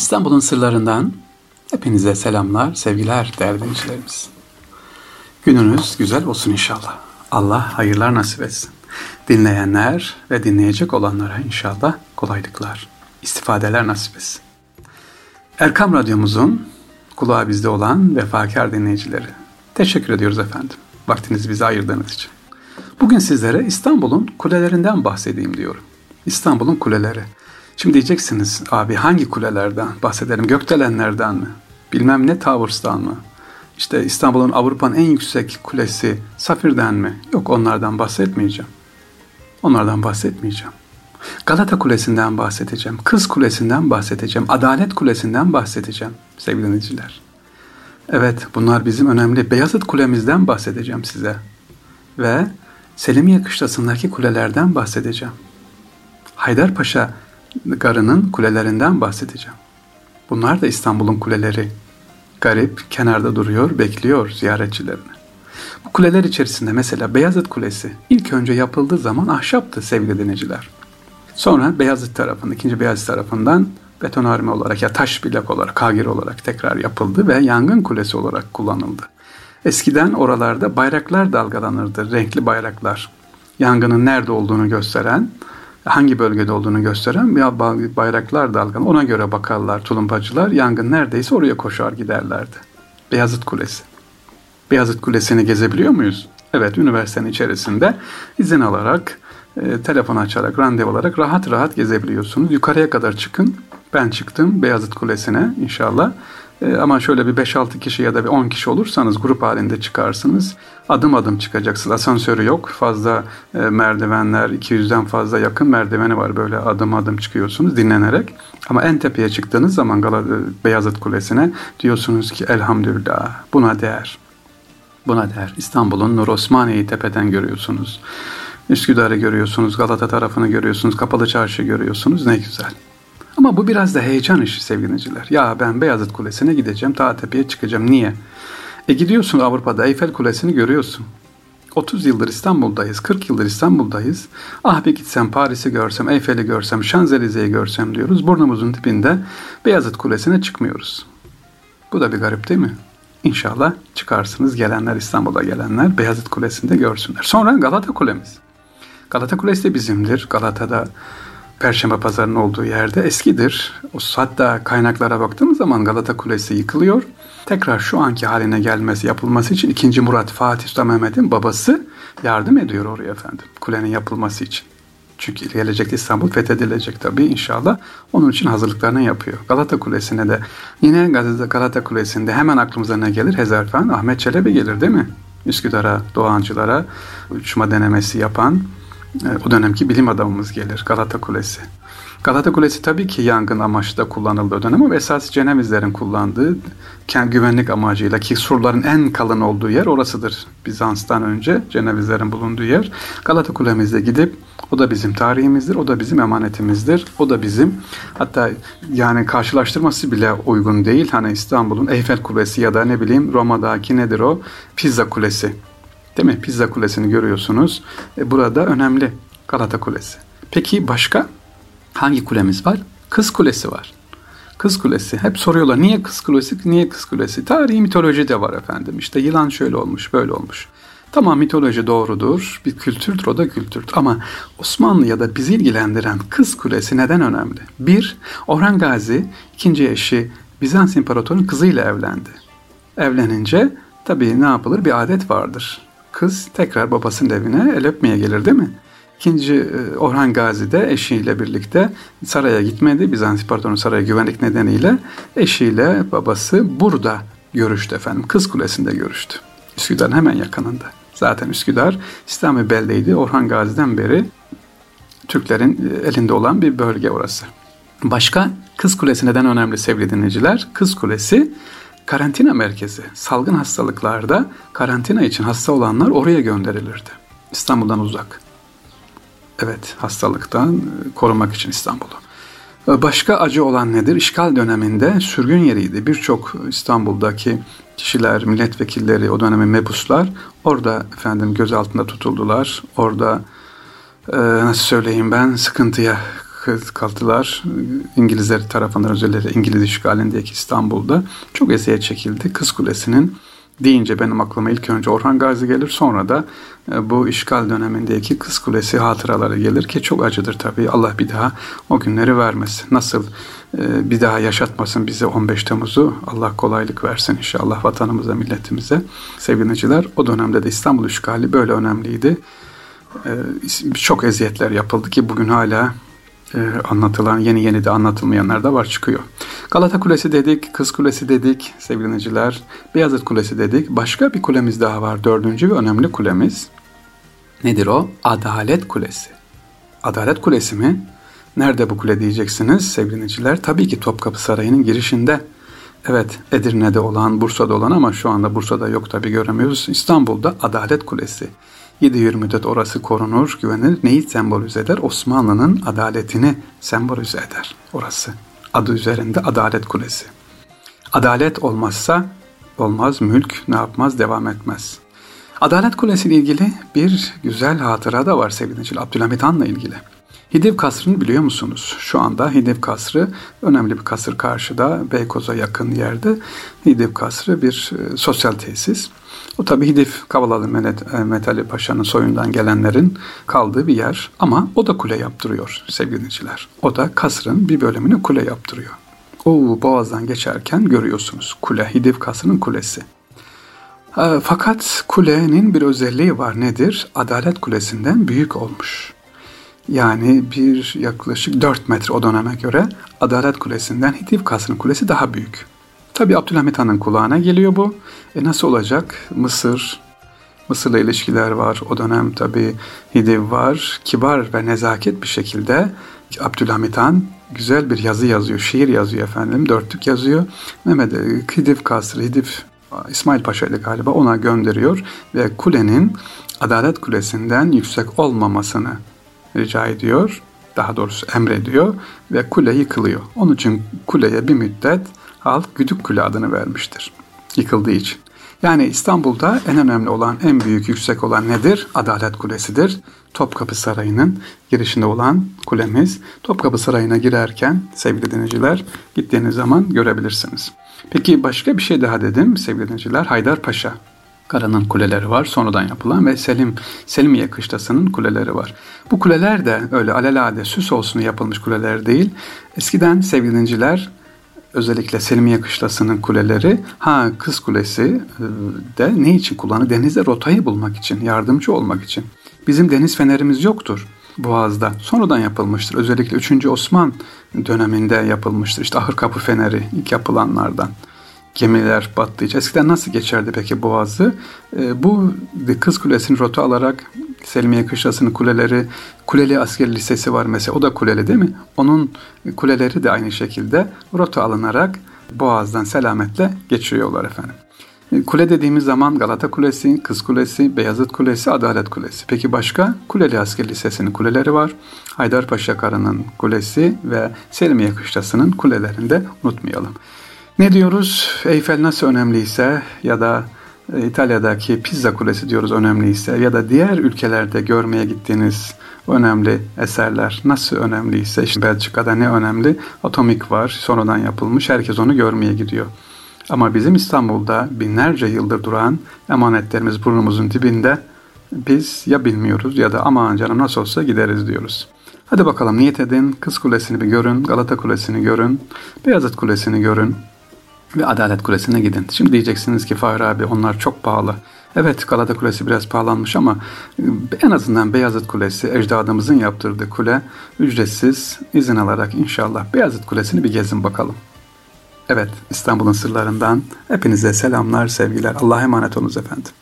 İstanbul'un sırlarından hepinize selamlar, sevgiler değerli dinleyicilerimiz. Gününüz güzel olsun inşallah. Allah hayırlar nasip etsin. Dinleyenler ve dinleyecek olanlara inşallah kolaylıklar, istifadeler nasip etsin. Erkam Radyomuzun kulağı bizde olan vefakar dinleyicileri. Teşekkür ediyoruz efendim. Vaktinizi bize ayırdığınız için. Bugün sizlere İstanbul'un kulelerinden bahsedeyim diyorum. İstanbul'un kuleleri. Şimdi diyeceksiniz abi hangi kulelerden bahsedelim? Gökdelenlerden mi? Bilmem ne Towers'tan mı? İşte İstanbul'un Avrupa'nın en yüksek kulesi Safir'den mi? Yok onlardan bahsetmeyeceğim. Onlardan bahsetmeyeceğim. Galata Kulesi'nden bahsedeceğim. Kız Kulesi'nden bahsedeceğim. Adalet Kulesi'nden bahsedeceğim sevgili dinleyiciler. Evet bunlar bizim önemli. Beyazıt Kulemizden bahsedeceğim size. Ve Selimiye Kışlası'ndaki kulelerden bahsedeceğim. Haydarpaşa Garı'nın kulelerinden bahsedeceğim. Bunlar da İstanbul'un kuleleri. Garip, kenarda duruyor, bekliyor ziyaretçilerini. Bu kuleler içerisinde mesela Beyazıt Kulesi ilk önce yapıldığı zaman ahşaptı sevgili dinleyiciler. Sonra Beyazıt tarafından, ikinci Beyazıt tarafından betonarme olarak ya taş bilek olarak, kagir olarak tekrar yapıldı ve yangın kulesi olarak kullanıldı. Eskiden oralarda bayraklar dalgalanırdı, renkli bayraklar. Yangının nerede olduğunu gösteren, hangi bölgede olduğunu gösteren bayraklar dalgalan. Ona göre bakarlar tulumbacılar. Yangın neredeyse oraya koşar giderlerdi. Beyazıt Kulesi. Beyazıt Kulesi'ni gezebiliyor muyuz? Evet, üniversitenin içerisinde izin alarak, e, telefon açarak, randevu alarak rahat rahat gezebiliyorsunuz. Yukarıya kadar çıkın. Ben çıktım Beyazıt Kulesi'ne inşallah. E, ama şöyle bir 5-6 kişi ya da bir 10 kişi olursanız grup halinde çıkarsınız. Adım adım çıkacaksınız. Asansörü yok. Fazla e, merdivenler, 200'den fazla yakın merdiveni var. Böyle adım adım çıkıyorsunuz dinlenerek. Ama en tepeye çıktığınız zaman Gal Beyazıt Kulesi'ne diyorsunuz ki elhamdülillah buna değer. Buna değer. İstanbul'un Nur Osmaniye'yi tepeden görüyorsunuz. Üsküdar'ı görüyorsunuz, Galata tarafını görüyorsunuz, Kapalı Çarşı görüyorsunuz. Ne güzel. Ama bu biraz da heyecan işi sevgiliciler. Ya ben Beyazıt Kulesi'ne gideceğim, ta tepeye çıkacağım. Niye? E gidiyorsun Avrupa'da Eyfel Kulesi'ni görüyorsun. 30 yıldır İstanbul'dayız, 40 yıldır İstanbul'dayız. Ah bir gitsem Paris'i görsem, Eyfel'i görsem, Şanzelize'yi görsem diyoruz. Burnumuzun dibinde Beyazıt Kulesi'ne çıkmıyoruz. Bu da bir garip değil mi? İnşallah çıkarsınız gelenler İstanbul'a gelenler Beyazıt Kulesi'nde görsünler. Sonra Galata Kulemiz. Galata Kulesi de bizimdir. Galata'da Perşembe Pazarı'nın olduğu yerde eskidir. O hatta kaynaklara baktığımız zaman Galata Kulesi yıkılıyor. Tekrar şu anki haline gelmesi, yapılması için 2. Murat Fatih Sultan Mehmet'in babası yardım ediyor oraya efendim. Kulenin yapılması için. Çünkü gelecekte İstanbul fethedilecek tabii inşallah. Onun için hazırlıklarını yapıyor. Galata Kulesi'ne de yine Galata Kulesi'nde hemen aklımıza ne gelir? Hezarfen Ahmet Çelebi gelir değil mi? Üsküdar'a, Doğancılara uçma denemesi yapan o dönemki bilim adamımız gelir. Galata Kulesi. Galata Kulesi tabii ki yangın amaçlı da kullanıldı o dönem ama esas Cenevizlerin kullandığı güvenlik amacıyla ki surların en kalın olduğu yer orasıdır. Bizans'tan önce Cenevizlerin bulunduğu yer. Galata Kulemizde gidip o da bizim tarihimizdir, o da bizim emanetimizdir, o da bizim hatta yani karşılaştırması bile uygun değil. Hani İstanbul'un Eyfel Kulesi ya da ne bileyim Roma'daki nedir o? Pizza Kulesi. Değil mi? Pizza Kulesi'ni görüyorsunuz. E, burada önemli Galata Kulesi. Peki başka hangi kulemiz var? Kız Kulesi var. Kız Kulesi. Hep soruyorlar niye Kız Kulesi, niye Kız Kulesi? Tarihi mitoloji de var efendim. İşte yılan şöyle olmuş, böyle olmuş. Tamam mitoloji doğrudur, bir kültürdür, o da kültürdür. Ama Osmanlı ya da bizi ilgilendiren Kız Kulesi neden önemli? Bir, Orhan Gazi ikinci eşi Bizans İmparatoru'nun kızıyla evlendi. Evlenince tabii ne yapılır? Bir adet vardır kız tekrar babasının evine el öpmeye gelir değil mi? İkinci e, Orhan Gazi de eşiyle birlikte saraya gitmedi. Bizans İmparatorluğu saraya güvenlik nedeniyle eşiyle babası burada görüştü efendim. Kız Kulesi'nde görüştü. Üsküdar'ın hemen yakınında. Zaten Üsküdar İslami beldeydi. Orhan Gazi'den beri Türklerin e, elinde olan bir bölge orası. Başka Kız Kulesi neden önemli sevgili dinleyiciler? Kız Kulesi karantina merkezi. Salgın hastalıklarda karantina için hasta olanlar oraya gönderilirdi. İstanbul'dan uzak. Evet, hastalıktan e, korumak için İstanbul'u. E, başka acı olan nedir? İşgal döneminde sürgün yeriydi. Birçok İstanbul'daki kişiler, milletvekilleri, o dönemin mebuslar orada efendim gözaltında tutuldular. Orada e, nasıl söyleyeyim ben sıkıntıya kaldılar. İngilizler tarafından özellikle İngiliz işgalindeki İstanbul'da çok eziyet çekildi. Kız Kulesi'nin deyince benim aklıma ilk önce Orhan Gazi gelir. Sonra da e, bu işgal dönemindeki Kız Kulesi hatıraları gelir ki çok acıdır tabii. Allah bir daha o günleri vermesin. Nasıl e, bir daha yaşatmasın bize 15 Temmuz'u. Allah kolaylık versin inşallah vatanımıza, milletimize. Sevgiliciler o dönemde de İstanbul işgali böyle önemliydi. E, çok eziyetler yapıldı ki bugün hala anlatılan, yeni yeni de anlatılmayanlar da var çıkıyor. Galata Kulesi dedik, Kız Kulesi dedik sevgili dinleyiciler. Beyazıt Kulesi dedik. Başka bir kulemiz daha var. Dördüncü ve önemli kulemiz. Nedir o? Adalet Kulesi. Adalet Kulesi mi? Nerede bu kule diyeceksiniz sevgili dinleyiciler? Tabii ki Topkapı Sarayı'nın girişinde. Evet Edirne'de olan, Bursa'da olan ama şu anda Bursa'da yok tabii göremiyoruz. İstanbul'da Adalet Kulesi. 7 yıl müddet orası korunur, güvenilir. Neyi sembolize eder? Osmanlı'nın adaletini sembolize eder orası adı üzerinde Adalet Kulesi. Adalet olmazsa olmaz, mülk ne yapmaz, devam etmez. Adalet Kulesi ile ilgili bir güzel hatıra da var sevgili dinleyiciler. Abdülhamit Han'la ilgili. Hidiv Kasrı'nı biliyor musunuz? Şu anda Hidiv Kasrı önemli bir kasır karşıda Beykoz'a yakın yerde. Hidiv Kasrı bir e, sosyal tesis. O tabi Hidiv Kavalalı Mehmet, Metali Paşa'nın soyundan gelenlerin kaldığı bir yer. Ama o da kule yaptırıyor sevgili dinleyiciler. O da kasrın bir bölümünü kule yaptırıyor. O boğazdan geçerken görüyorsunuz kule, Hidiv Kasrı'nın kulesi. E, fakat kulenin bir özelliği var nedir? Adalet Kulesi'nden büyük olmuş. Yani bir yaklaşık 4 metre o döneme göre Adalet Kulesi'nden Hidiv Kasrı'nın kulesi daha büyük. Tabi Abdülhamit Han'ın kulağına geliyor bu. E nasıl olacak? Mısır, Mısır'la ilişkiler var. O dönem tabi Hidiv var. Kibar ve nezaket bir şekilde Abdülhamit Han güzel bir yazı yazıyor. Şiir yazıyor efendim. Dörtlük yazıyor. Mehmet e, Hidiv Kasrı, Hidiv İsmail Paşa'ydı galiba ona gönderiyor ve kulenin Adalet Kulesi'nden yüksek olmamasını rica ediyor. Daha doğrusu emrediyor ve kule yıkılıyor. Onun için kuleye bir müddet halk Güdük Kule adını vermiştir. Yıkıldığı için. Yani İstanbul'da en önemli olan, en büyük, yüksek olan nedir? Adalet Kulesi'dir. Topkapı Sarayı'nın girişinde olan kulemiz. Topkapı Sarayı'na girerken sevgili dinleyiciler gittiğiniz zaman görebilirsiniz. Peki başka bir şey daha dedim sevgili dinleyiciler. Haydarpaşa Karanın kuleleri var sonradan yapılan ve Selim Selimiye Kışlası'nın kuleleri var. Bu kuleler de öyle alelade süs olsun yapılmış kuleler değil. Eskiden sevgilinciler özellikle Selimiye Kışlası'nın kuleleri ha Kız Kulesi e, de ne için kullanır? Denizde rotayı bulmak için, yardımcı olmak için. Bizim deniz fenerimiz yoktur. Boğaz'da sonradan yapılmıştır. Özellikle 3. Osman döneminde yapılmıştır. İşte Ahır Kapı Feneri ilk yapılanlardan gemiler battığı eskiden nasıl geçerdi peki Boğaz'ı? E, bu Kız Kulesi'nin rota alarak Selimiye Kışlası'nın kuleleri, Kuleli Asker Lisesi var mesela o da kuleli değil mi? Onun kuleleri de aynı şekilde rota alınarak Boğaz'dan selametle geçiyorlar efendim. E, kule dediğimiz zaman Galata Kulesi, Kız Kulesi, Beyazıt Kulesi, Adalet Kulesi. Peki başka? Kuleli Asker Lisesi'nin kuleleri var. Haydarpaşa Karı'nın kulesi ve Selimiye Kışlası'nın kulelerini de unutmayalım. Ne diyoruz? Eyfel nasıl önemliyse ya da İtalya'daki Pizza Kulesi diyoruz önemliyse ya da diğer ülkelerde görmeye gittiğiniz önemli eserler nasıl önemliyse işte Belçika'da ne önemli? Atomik var sonradan yapılmış herkes onu görmeye gidiyor. Ama bizim İstanbul'da binlerce yıldır duran emanetlerimiz burnumuzun dibinde biz ya bilmiyoruz ya da aman canım nasıl olsa gideriz diyoruz. Hadi bakalım niyet edin, Kız Kulesi'ni bir görün, Galata Kulesi'ni görün, Beyazıt Kulesi'ni görün ve Adalet Kulesi'ne gidin. Şimdi diyeceksiniz ki Fahri abi onlar çok pahalı. Evet Galata Kulesi biraz pahalanmış ama e, en azından Beyazıt Kulesi ecdadımızın yaptırdığı kule ücretsiz izin alarak inşallah Beyazıt Kulesi'ni bir gezin bakalım. Evet İstanbul'un sırlarından hepinize selamlar sevgiler Allah'a emanet olunuz efendim.